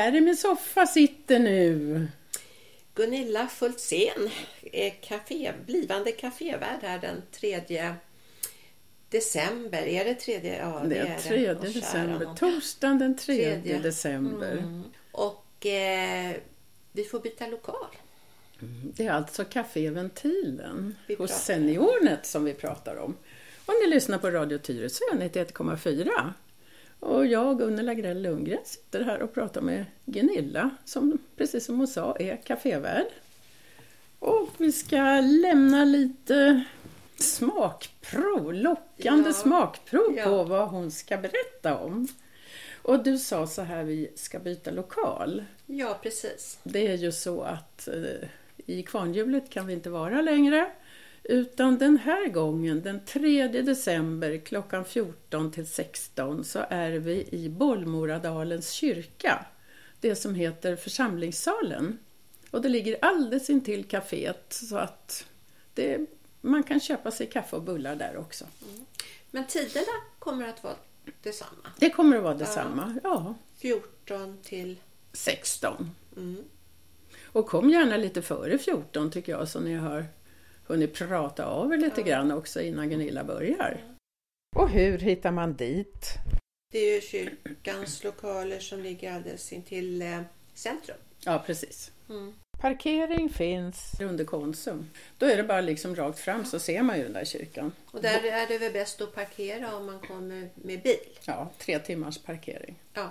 här i min soffa sitter nu Gunilla Fultzén, är kafé, blivande kafévärd här den 3 december. Är det tredje? Ja, det är 3 december. Torsdagen den 3 december. Mm. Och eh, vi får byta lokal. Mm, det är alltså Café Ventilen hos Seniornet som vi pratar om. Och ni lyssnar på Radio Tyresö 91,4. Och jag, Gunnela Grell Lundgren, sitter här och pratar med Gunilla som precis som hon sa är kafévärd. Och vi ska lämna lite smakprov, lockande ja. smakprov ja. på vad hon ska berätta om. Och du sa så här, vi ska byta lokal. Ja, precis. Det är ju så att eh, i kvarnhjulet kan vi inte vara längre. Utan den här gången, den 3 december klockan 14 till 16 så är vi i Bollmoradalens kyrka. Det som heter församlingssalen. Och det ligger alldeles intill kaféet så att det, man kan köpa sig kaffe och bullar där också. Mm. Men tiderna kommer att vara detsamma? Det kommer att vara detsamma, ja. ja. 14 till? 16. Mm. Och kom gärna lite före 14 tycker jag så ni har hunnit prata av er lite ja. grann också innan Gunilla börjar. Och hur hittar man dit? Det är ju kyrkans lokaler som ligger alldeles intill eh, centrum. Ja, precis. Mm. Parkering finns under Konsum. Då är det bara liksom rakt fram så ser man ju den där kyrkan. Och där är det väl bäst att parkera om man kommer med bil? Ja, tre timmars parkering. Ja.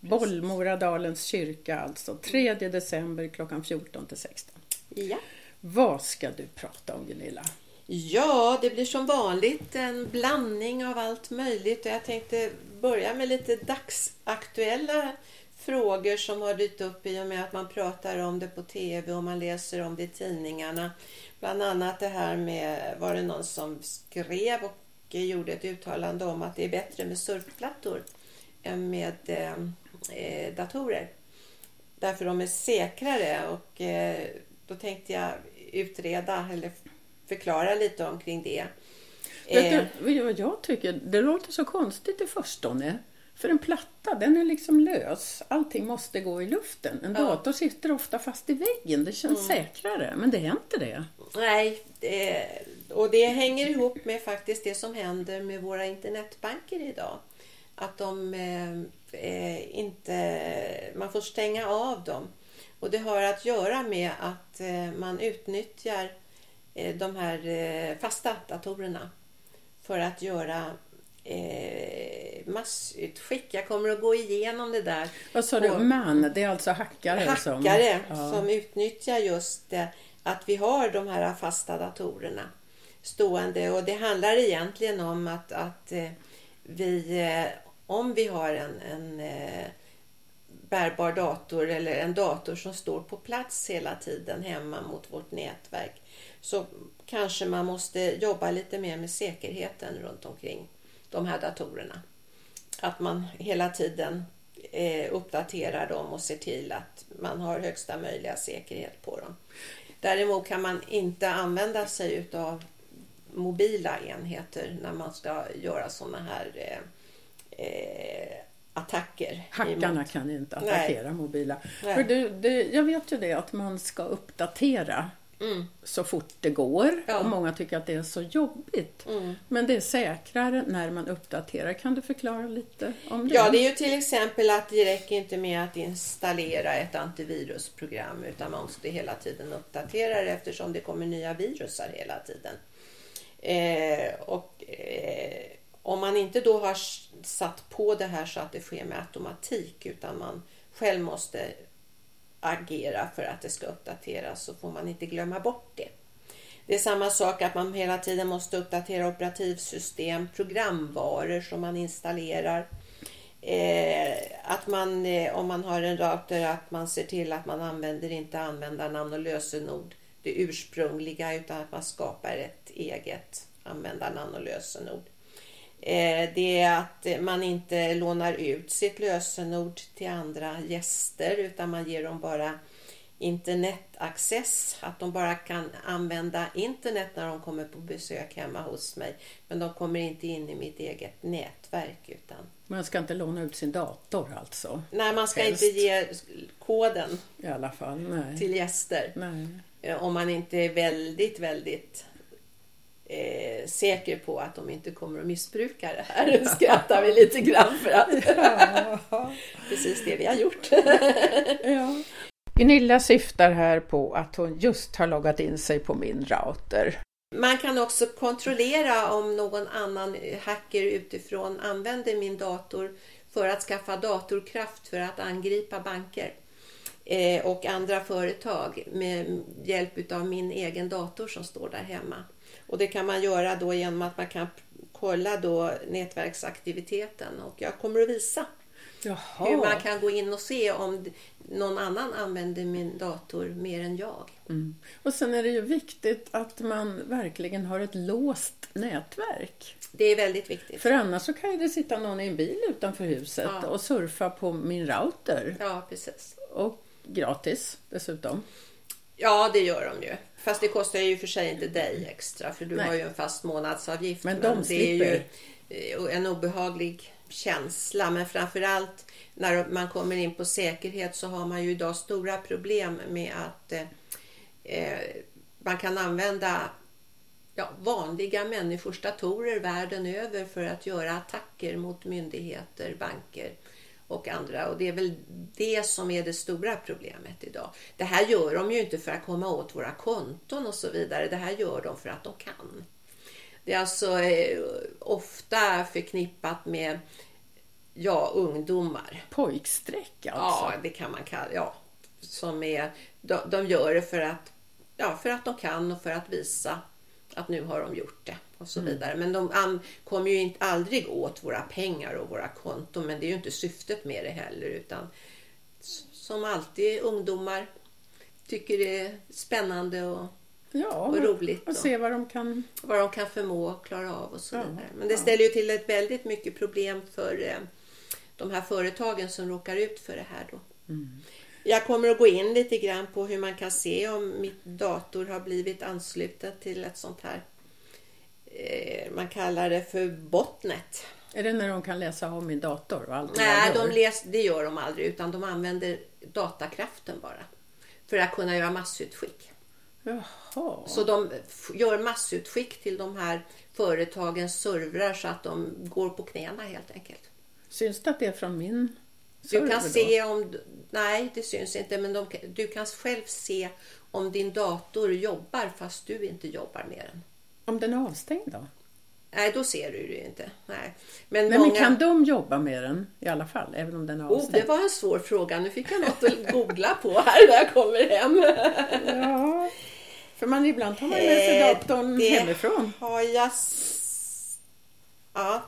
Bollmoradalens kyrka alltså, 3 december klockan 14 till 16. Ja. Vad ska du prata om Gunilla? Ja, det blir som vanligt en blandning av allt möjligt och jag tänkte börja med lite dagsaktuella frågor som har dykt upp i och med att man pratar om det på tv och man läser om det i tidningarna. Bland annat det här med, var det någon som skrev och gjorde ett uttalande om att det är bättre med surfplattor än med eh, datorer. Därför de är säkrare och eh, då tänkte jag utreda eller förklara lite omkring det. Vet du vad jag tycker? Det låter så konstigt i förstone. För en platta, den är liksom lös. Allting måste gå i luften. En ja. dator sitter ofta fast i väggen. Det känns mm. säkrare, men det är inte det. Nej, det, och det hänger ihop med faktiskt det som händer med våra internetbanker idag. Att de eh, eh inte, man får stänga av dem. Och det har att göra med att eh, man utnyttjar eh, de här eh, fasta datorerna för att göra massutskick. Jag kommer att gå igenom det där. Vad sa du? Man? Det är alltså hackare? Hackare som, ja. som utnyttjar just det, att vi har de här fasta datorerna stående. Och det handlar egentligen om att, att vi, om vi har en, en bärbar dator eller en dator som står på plats hela tiden hemma mot vårt nätverk så kanske man måste jobba lite mer med säkerheten runt omkring de här datorerna. Att man hela tiden eh, uppdaterar dem och ser till att man har högsta möjliga säkerhet på dem. Däremot kan man inte använda sig utav mobila enheter när man ska göra sådana här eh, eh, attacker. Hackarna emot. kan inte attackera Nej. mobila. Nej. För det, det, jag vet ju det att man ska uppdatera mm. så fort det går ja. och många tycker att det är så jobbigt. Mm. Men det är säkrare när man uppdaterar. Kan du förklara lite om det? Ja, det är ju till exempel att det räcker inte med att installera ett antivirusprogram utan man måste hela tiden uppdatera det eftersom det kommer nya virusar hela tiden. Eh, och eh, om man inte då har satt på det här så att det sker med automatik utan man själv måste agera för att det ska uppdateras så får man inte glömma bort det. Det är samma sak att man hela tiden måste uppdatera operativsystem, programvaror som man installerar. Eh, att man, eh, om man har en router, att man ser till att man använder inte användarnamn och lösenord, det ursprungliga, utan att man skapar ett eget användarnamn och lösenord. Eh, det är att man inte lånar ut sitt lösenord till andra gäster utan man ger dem bara internetaccess, att de bara kan använda internet när de kommer på besök hemma hos mig. Men de kommer inte in i mitt eget nätverk. Utan... Man ska inte låna ut sin dator alltså? Nej, man ska Helst. inte ge koden I alla fall, nej. till gäster. Nej. Eh, om man inte är väldigt, väldigt eh, säker på att de inte kommer att missbruka det här. Skrattar vi lite grann för att precis det vi har gjort. ja. Gunilla syftar här på att hon just har loggat in sig på min router. Man kan också kontrollera om någon annan hacker utifrån använder min dator för att skaffa datorkraft för att angripa banker eh, och andra företag med hjälp av min egen dator som står där hemma. Och det kan man göra då genom att man kan kolla då nätverksaktiviteten och jag kommer att visa Jaha. hur man kan gå in och se om någon annan använder min dator mer än jag. Mm. Och sen är det ju viktigt att man verkligen har ett låst nätverk. Det är väldigt viktigt. För annars så kan det sitta någon i en bil utanför huset ja. och surfa på min router. Ja, precis. Och gratis dessutom. Ja, det gör de ju. Fast det kostar ju för sig inte dig extra för du Nej. har ju en fast månadsavgift. Men, de men det är ju eh, en obehaglig känsla. Men framförallt när man kommer in på säkerhet så har man ju idag stora problem med att eh, eh, man kan använda ja, vanliga människors datorer världen över för att göra attacker mot myndigheter, banker och andra. Och det är väl det som är det stora problemet idag. Det här gör de ju inte för att komma åt våra konton och så vidare. Det här gör de för att de kan. Det är alltså eh, ofta förknippat med ja, ungdomar. Pojkstreck alltså? Ja, det kan man kalla ja. Som är, de, de gör det för att, ja, för att de kan och för att visa att nu har de gjort det och så mm. vidare. Men de kommer ju inte, aldrig åt våra pengar och våra konton. Men det är ju inte syftet med det heller. Utan som alltid ungdomar tycker det är spännande och, ja, och roligt. Och, och se vad de kan vad de kan förmå och klara av och så ja, vidare. Men det ställer ju till ett väldigt mycket problem för eh, de här företagen som råkar ut för det här då. Mm. Jag kommer att gå in lite grann på hur man kan se om mitt dator har blivit ansluten till ett sånt här man kallar det för botnet. Är det när de kan läsa av min dator? Och allt Nej, de läs, det gör de aldrig utan de använder datakraften bara. För att kunna göra massutskick. Jaha. Så de gör massutskick till de här företagens servrar så att de går på knäna helt enkelt. Syns det att det är från min Du kan se om... Nej, det syns inte. Men de, du kan själv se om din dator jobbar fast du inte jobbar med den. Om den är avstängd då? Nej, då ser du det inte. Nej. Men, Nej, många... men kan de jobba med den i alla fall, även om den är avstängd? Oh, det var en svår fråga. Nu fick jag något att googla på här när jag kommer hem. ja, för man ibland tar man med sig datorn det hemifrån. har jag... Ja,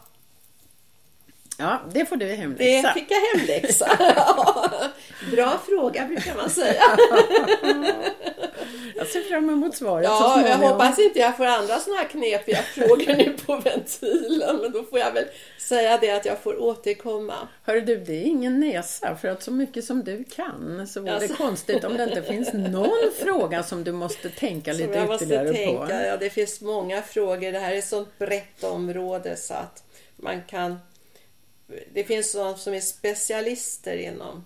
Ja, det får du hemläxa. Det fick jag hemläxa. Bra fråga brukar man säga. Jag ser fram emot svaret Ja, jag hoppas inte jag får andra sådana här knepiga frågor nu på ventilen. Men då får jag väl säga det att jag får återkomma. Hör du, det är ingen näsa. För att så mycket som du kan så vore alltså. det konstigt om det inte finns någon fråga som du måste tänka som lite ytterligare tänka. på. Ja, det finns många frågor. Det här är ett sånt brett område så att man kan det finns sådana som är specialister inom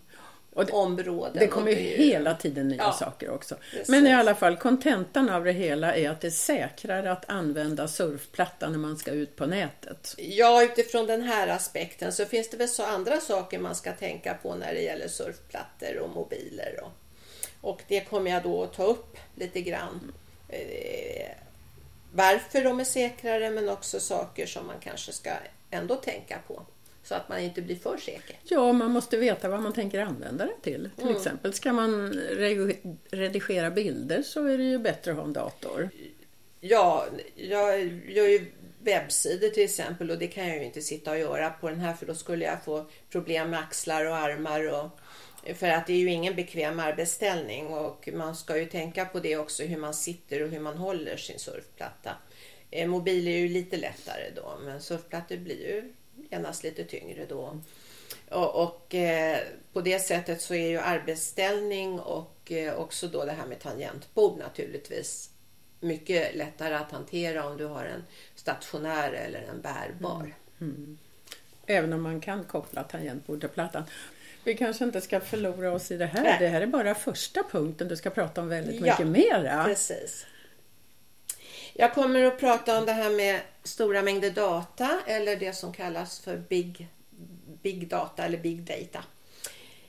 det, områden. Det kommer ju hela tiden nya ja, saker också. Men i alla fall, kontentan av det hela är att det är säkrare att använda surfplattan när man ska ut på nätet. Ja, utifrån den här aspekten så finns det väl så andra saker man ska tänka på när det gäller surfplattor och mobiler. Och, och det kommer jag då att ta upp lite grann. Eh, varför de är säkrare men också saker som man kanske ska ändå tänka på så att man inte blir för säker. Ja, man måste veta vad man tänker använda det till. Till mm. exempel ska man redigera bilder så är det ju bättre att ha en dator. Ja, jag gör ju webbsidor till exempel och det kan jag ju inte sitta och göra på den här för då skulle jag få problem med axlar och armar och för att det är ju ingen bekväm arbetsställning och man ska ju tänka på det också hur man sitter och hur man håller sin surfplatta. Eh, mobil är ju lite lättare då men surfplattor blir ju genast lite tyngre då. Och, och eh, på det sättet så är ju arbetsställning och eh, också då det här med tangentbord naturligtvis mycket lättare att hantera om du har en stationär eller en bärbar. Mm. Mm. Även om man kan koppla tangentbord till plattan. Vi kanske inte ska förlora oss i det här. Nej. Det här är bara första punkten. Du ska prata om väldigt ja, mycket mera. Precis. Jag kommer att prata om det här med stora mängder data eller det som kallas för big, big data eller big data.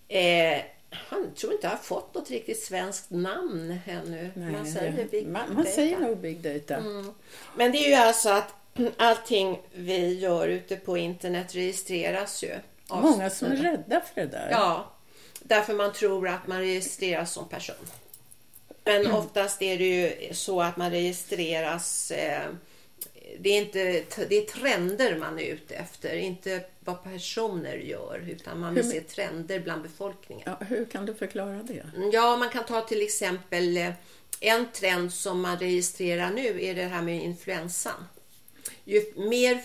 Eh, han tror inte har fått något riktigt svenskt namn ännu. Nej, man säger, big man, man säger nog big data. Mm. Men det är ju alltså att allting vi gör ute på internet registreras ju. Många som är rädda för det där. Ja, därför man tror att man registreras som person. Men oftast är det ju så att man registreras eh, det är, inte, det är trender man är ute efter, inte vad personer gör utan man vill hur, se trender bland befolkningen. Ja, hur kan du förklara det? Ja, man kan ta till exempel eh, en trend som man registrerar nu är det här med influensan. Ju mer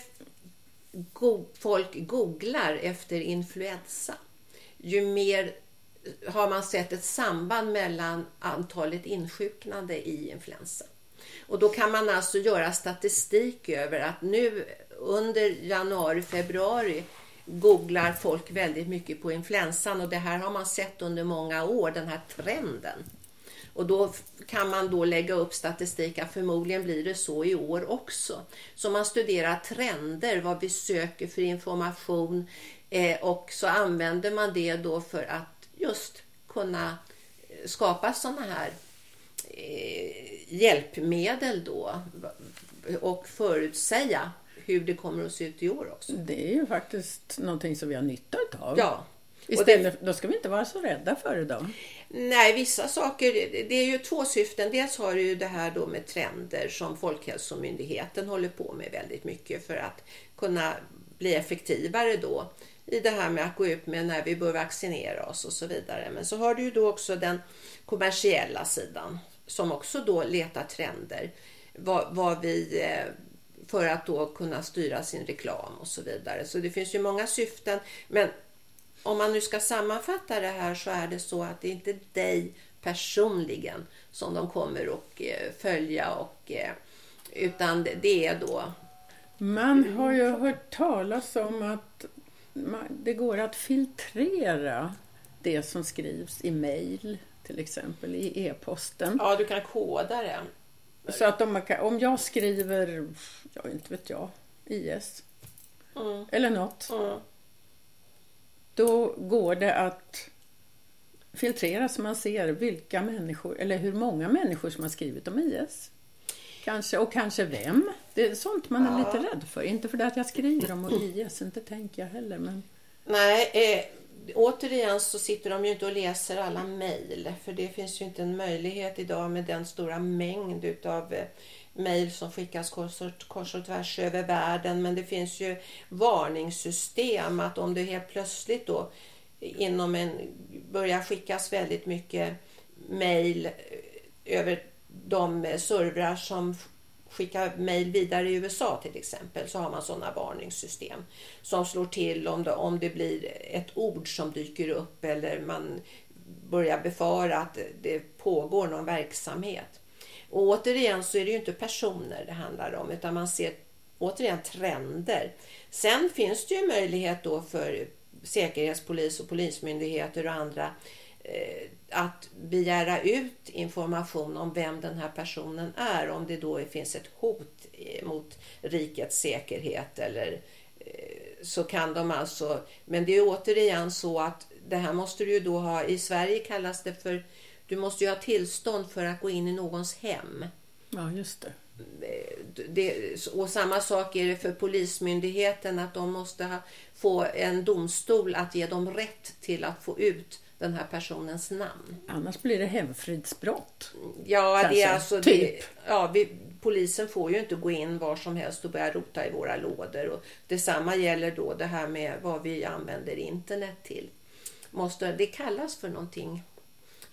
go folk googlar efter influensa, ju mer har man sett ett samband mellan antalet insjuknande i influensa. Och då kan man alltså göra statistik över att nu under januari, februari googlar folk väldigt mycket på influensan och det här har man sett under många år, den här trenden. Och då kan man då lägga upp statistik att förmodligen blir det så i år också. Så man studerar trender, vad vi söker för information eh, och så använder man det då för att just kunna eh, skapa sådana här hjälpmedel då och förutsäga hur det kommer att se ut i år också. Det är ju faktiskt någonting som vi har nytta av. Ja. Istället, det, då ska vi inte vara så rädda för det då? Nej, vissa saker, det är ju två syften. Dels har du ju det här då med trender som Folkhälsomyndigheten håller på med väldigt mycket för att kunna bli effektivare då i det här med att gå ut med när vi bör vaccinera oss och så vidare. Men så har du ju då också den kommersiella sidan som också då letar trender. Vad, vad vi, eh, för att då kunna styra sin reklam och så vidare. Så det finns ju många syften. Men om man nu ska sammanfatta det här så är det så att det är inte dig personligen som de kommer att eh, följa och eh, utan det är då man har ju hört talas om att det går att filtrera det som skrivs i mejl till exempel i e-posten. Ja, du kan koda det. Så att om, kan, om jag skriver, ja inte vet jag, IS mm. eller något. Mm. Då går det att filtrera så man ser vilka människor, eller hur många människor som har skrivit om IS. Kanske, och kanske vem. Det är sånt man är lite rädd för. Inte för det att jag skriver om IS, inte tänker jag heller. Men... Nej, eh, återigen så sitter de ju inte och läser alla mejl. För det finns ju inte en möjlighet idag med den stora mängd utav eh, mejl som skickas kors och, kors och tvärs över världen. Men det finns ju varningssystem att om det helt plötsligt då inom en börjar skickas väldigt mycket mejl eh, över de eh, servrar som skicka mejl vidare i USA till exempel så har man sådana varningssystem som slår till om det, om det blir ett ord som dyker upp eller man börjar befara att det pågår någon verksamhet. Och återigen så är det ju inte personer det handlar om utan man ser återigen trender. Sen finns det ju möjlighet då för säkerhetspolis och polismyndigheter och andra Eh, att begära ut information om vem den här personen är om det då finns ett hot mot rikets säkerhet eller eh, så kan de alltså, men det är återigen så att det här måste du ju då ha, i Sverige kallas det för, du måste ju ha tillstånd för att gå in i någons hem. Ja, just det. Eh, det, och samma sak är det för Polismyndigheten att de måste ha, få en domstol att ge dem rätt till att få ut den här personens namn. Annars blir det hemfridsbrott. Ja, det är alltså... Typ. Det, ja, vi, polisen får ju inte gå in var som helst och börja rota i våra lådor. Och detsamma gäller då det här med vad vi använder internet till. Måste, det kallas för någonting.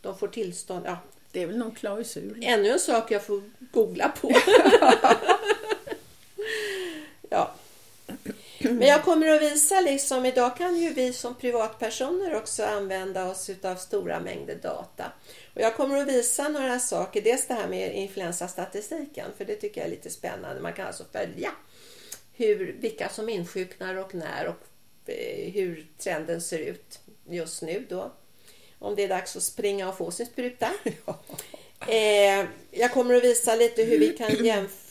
De får tillstånd. Ja. Det är väl någon klausul. Ännu en sak jag får googla på. ja. Men jag kommer att visa liksom, idag kan ju vi som privatpersoner också använda oss av stora mängder data. Och jag kommer att visa några saker, dels det här med influensastatistiken, för det tycker jag är lite spännande. Man kan alltså följa hur, vilka som insjuknar och när och eh, hur trenden ser ut just nu då. Om det är dags att springa och få sin spruta. Ja. Eh, jag kommer att visa lite hur vi kan jämföra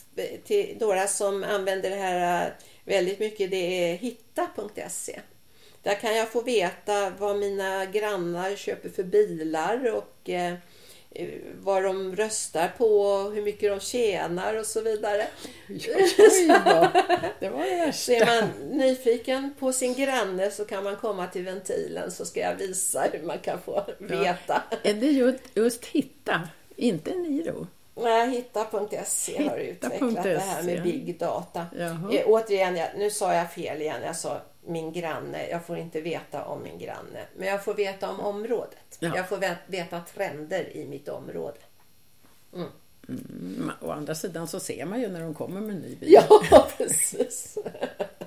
till några som använder det här väldigt mycket. Det är hitta.se. Där kan jag få veta vad mina grannar köper för bilar och eh, vad de röstar på, hur mycket de tjänar och så vidare. Oj då, det var det värsta. är man nyfiken på sin granne så kan man komma till ventilen så ska jag visa hur man kan få veta. Ja. Är det just, just hitta, inte Niro? Nej, hitta.se har utvecklat det här med big data. Eh, återigen, jag, nu sa jag fel igen. Jag sa min granne. Jag får inte veta om min granne. Men jag får veta om området. Ja. Jag får veta trender i mitt område. Mm. Mm, å andra sidan så ser man ju när de kommer med en ny bil. Ja, precis.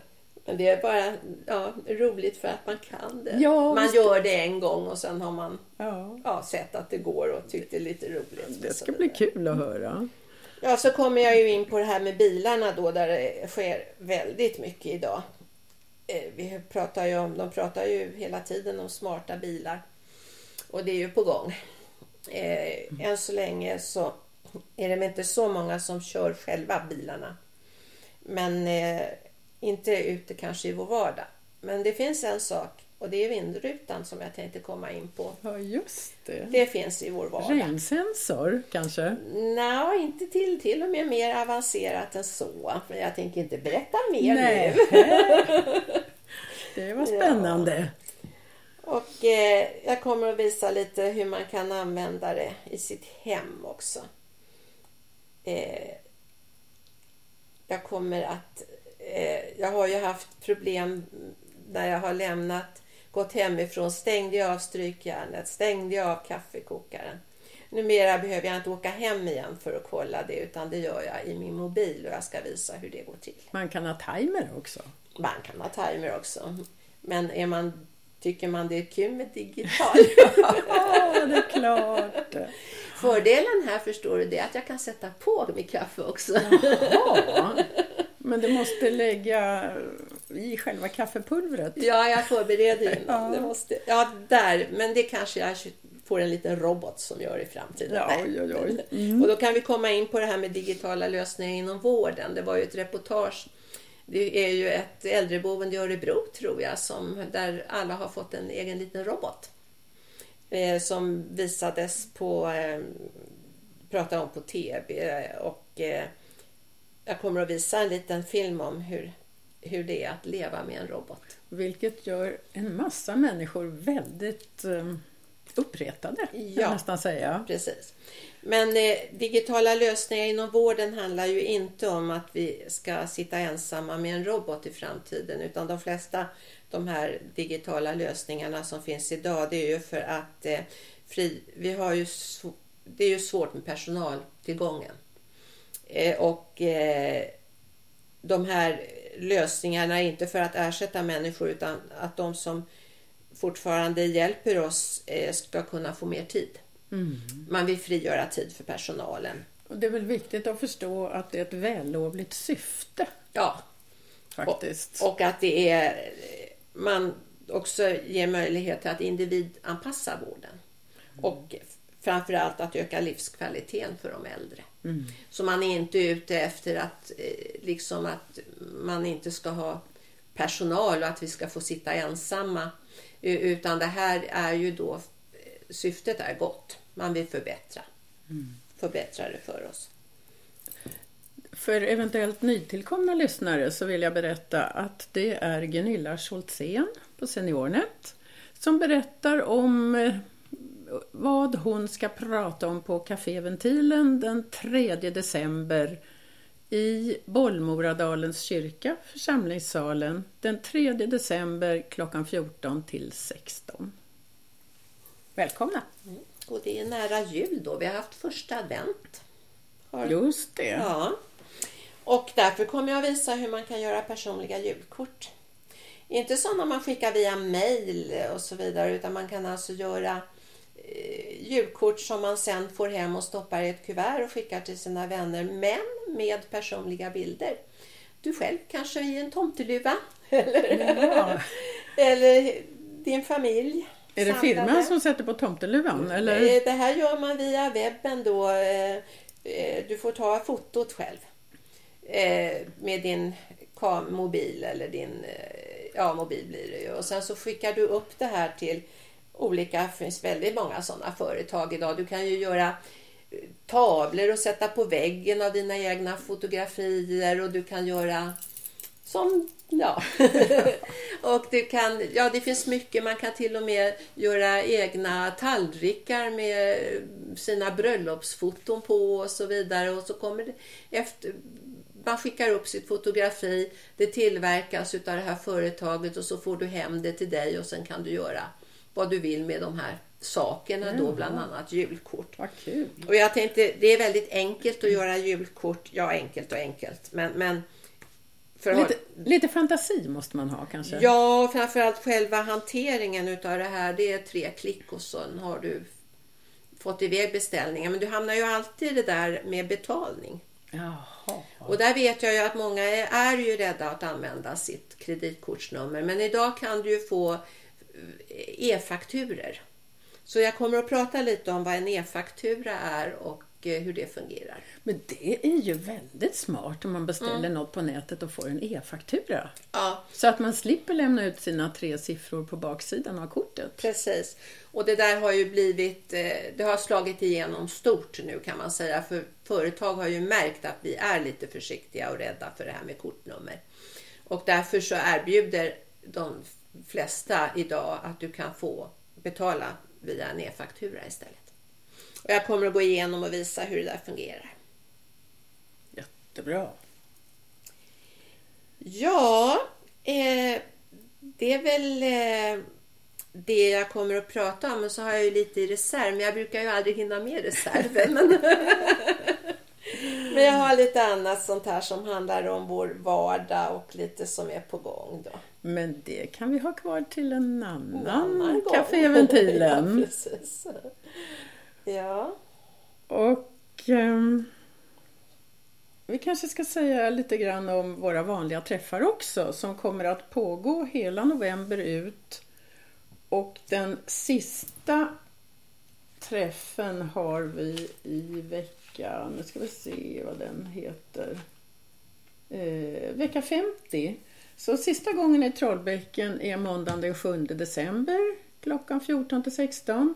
Men det är bara ja, roligt för att man kan det. Ja, man gör det en gång och sen har man ja. Ja, sett att det går och tyckt det är lite roligt. Det ska bli kul att höra. Ja, så kommer jag ju in på det här med bilarna då där det sker väldigt mycket idag. Eh, vi pratar ju om, de pratar ju hela tiden om smarta bilar. Och det är ju på gång. Eh, än så länge så är det inte så många som kör själva bilarna. Men eh, inte ute kanske i vår vardag. Men det finns en sak och det är vindrutan som jag tänkte komma in på. Ja, just det. Det finns i vår vardag. Regnsensor kanske? Nej, inte till, till och med mer avancerat än så. Men jag tänker inte berätta mer Nej. nu. det var spännande. Ja. Och eh, jag kommer att visa lite hur man kan använda det i sitt hem också. Eh, jag kommer att... Eh, jag har ju haft problem när jag har lämnat gått hemifrån stängde jag av strykjärnet, stängde jag av kaffekokaren. Numera behöver jag inte åka hem igen för att kolla det utan det gör jag i min mobil och jag ska visa hur det går till. Man kan ha timer också? Man kan ha timer också. Men är man, tycker man det är kul med digital? ja, det är klart. Fördelen här förstår du det är att jag kan sätta på mitt kaffe också. Jaha. Men du måste lägga i själva kaffepulvret. Ja, jag förbereder innan. Ja. Det måste, ja, där. Men det kanske jag får en liten robot som gör i framtiden. Ja, oj, oj, oj. Mm. Och då kan vi komma in på det här med digitala lösningar inom vården. Det var ju ett reportage det är ju ett äldreboende i Örebro tror jag som, där alla har fått en egen liten robot. Eh, som visades på, eh, pratade om på TV och eh, jag kommer att visa en liten film om hur, hur det är att leva med en robot. Vilket gör en massa människor väldigt um, uppretade, ja, jag nästan säga. precis. Men eh, digitala lösningar inom vården handlar ju inte om att vi ska sitta ensamma med en robot i framtiden utan de flesta de här digitala lösningarna som finns idag det är ju för att eh, fri, vi har ju det är ju svårt med personaltillgången. Eh, och eh, de här lösningarna är inte för att ersätta människor utan att de som fortfarande hjälper oss eh, ska kunna få mer tid. Mm. Man vill frigöra tid för personalen. Och det är väl viktigt att förstå att det är ett vällovligt syfte. Ja. Faktiskt. Och, och att det är man också ger möjlighet till att individanpassa vården. Mm. Och framförallt att öka livskvaliteten för de äldre. Mm. Så man är inte ute efter att, eh, liksom att man inte ska ha personal och att vi ska få sitta ensamma. Utan det här är ju då, eh, syftet är gott. Man vill förbättra. Mm. Förbättra det för oss. För eventuellt nytillkomna lyssnare så vill jag berätta att det är Gunilla Scholtzén på SeniorNet som berättar om eh, vad hon ska prata om på Café Ventilen den 3 december i Bollmoradalens kyrka, församlingssalen, den 3 december klockan 14 till 16. Välkomna! Mm. Och det är nära jul då, vi har haft första advent. Har... Just det. Ja. Och därför kommer jag visa hur man kan göra personliga julkort Inte sådana man skickar via mail och så vidare utan man kan alltså göra julkort som man sen får hem och stoppar i ett kuvert och skickar till sina vänner men med personliga bilder. Du själv kanske i en tomteluva eller, ja. eller din familj. Är det firman som sätter på tomteluvan? Eller? Eh, det här gör man via webben då. Eh, eh, du får ta fotot själv med din mobil eller din ja, mobil blir det ju. Och sen så skickar du upp det här till olika, det finns väldigt många sådana företag idag. Du kan ju göra eh, tavlor och sätta på väggen av dina egna fotografier och du kan göra som, ja. och du kan, ja det finns mycket, man kan till och med göra egna tallrikar med eh, sina bröllopsfoton på och så vidare och så kommer det efter, man skickar upp sitt fotografi, det tillverkas av det här företaget och så får du hem det till dig och sen kan du göra vad du vill med de här sakerna då, bland annat julkort. Vad kul. Och jag tänkte, det är väldigt enkelt att göra julkort. Ja, enkelt och enkelt, men, men lite, lite fantasi måste man ha kanske? Ja, framförallt själva hanteringen utav det här. Det är tre klick och sen har du fått iväg beställningen. Men du hamnar ju alltid i det där med betalning. Jaha. Och där vet jag ju att många är, är ju rädda att använda sitt kreditkortsnummer. Men idag kan du ju få e-fakturer. Så jag kommer att prata lite om vad en e-faktura är och Eh, hur det fungerar. Men det är ju väldigt smart om man beställer mm. något på nätet och får en e-faktura. Ja. Så att man slipper lämna ut sina tre siffror på baksidan av kortet. Precis. Och det där har ju blivit, eh, det har slagit igenom stort nu kan man säga. För företag har ju märkt att vi är lite försiktiga och rädda för det här med kortnummer. Och därför så erbjuder de flesta idag att du kan få betala via en e-faktura istället. Och jag kommer att gå igenom och visa hur det där fungerar. Jättebra. Ja, eh, det är väl eh, det jag kommer att prata om. Och så har jag ju lite i reserv, men jag brukar ju aldrig hinna med reserven. men, men jag har lite annat sånt här som handlar om vår vardag och lite som är på gång då. Men det kan vi ha kvar till en annan, annan Caféventilen. ja, precis. Ja. Och um, vi kanske ska säga lite grann om våra vanliga träffar också som kommer att pågå hela november ut. Och den sista träffen har vi i vecka, nu ska vi se vad den heter, eh, vecka 50. Så sista gången i Trollbäcken är måndagen den 7 december klockan 14 till 16.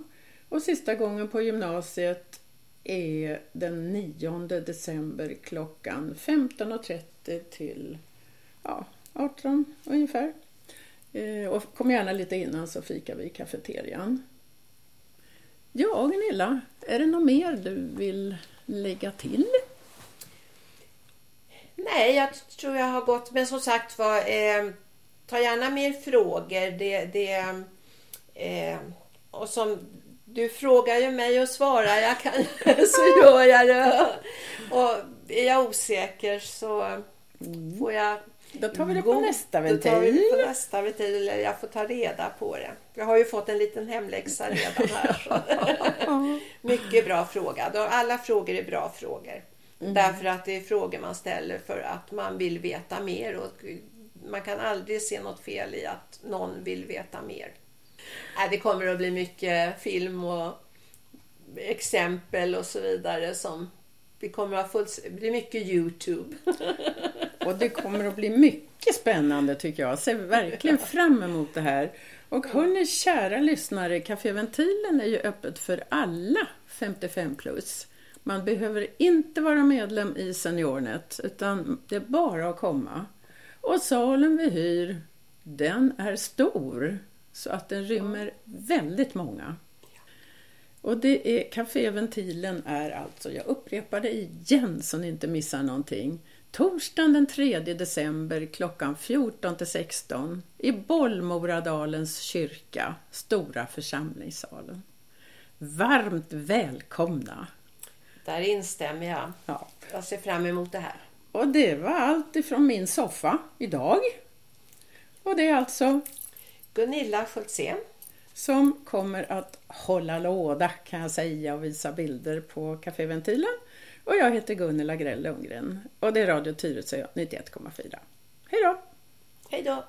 Och sista gången på gymnasiet är den 9 december klockan 15.30 till ja, 18 ungefär. Eh, och kom gärna lite innan så fikar vi i kafeterian. Ja, Gunilla, är det något mer du vill lägga till? Nej, jag tror jag har gått. Men som sagt var, eh, ta gärna mer frågor. Det, det, eh, och som du frågar ju mig och svarar jag kan, så gör jag det. Och är jag osäker så mm. får jag då tar vi det på nästa ventil. Då tar vi det på nästa ventil, eller jag får ta reda på det. Jag har ju fått en liten hemläxa redan här. Mycket bra fråga. Alla frågor är bra frågor. Mm. Därför att det är frågor man ställer för att man vill veta mer. Och man kan aldrig se något fel i att någon vill veta mer. Nej, det kommer att bli mycket film och exempel och så vidare som vi kommer att få bli mycket Youtube. och det kommer att bli mycket spännande tycker jag. Jag ser verkligen fram emot det här. Och hörni kära lyssnare, Café Ventilen är ju öppet för alla 55 plus. Man behöver inte vara medlem i SeniorNet utan det är bara att komma. Och salen vi hyr, den är stor. Så att den rymmer väldigt många. Och det är Caféventilen är alltså, jag upprepar det igen så ni inte missar någonting. Torsdagen den 3 december klockan 14 till 16 i Bollmoradalens kyrka, Stora församlingssalen. Varmt välkomna! Där instämmer jag. Ja. Jag ser fram emot det här. Och det var allt ifrån min soffa idag. Och det är alltså Gunilla Schultzén som kommer att hålla låda kan jag säga och visa bilder på kaféventilen. Och jag heter Gunilla Grell Lundgren och det är Radio Tyresö 91,4. Hej då! Hej då!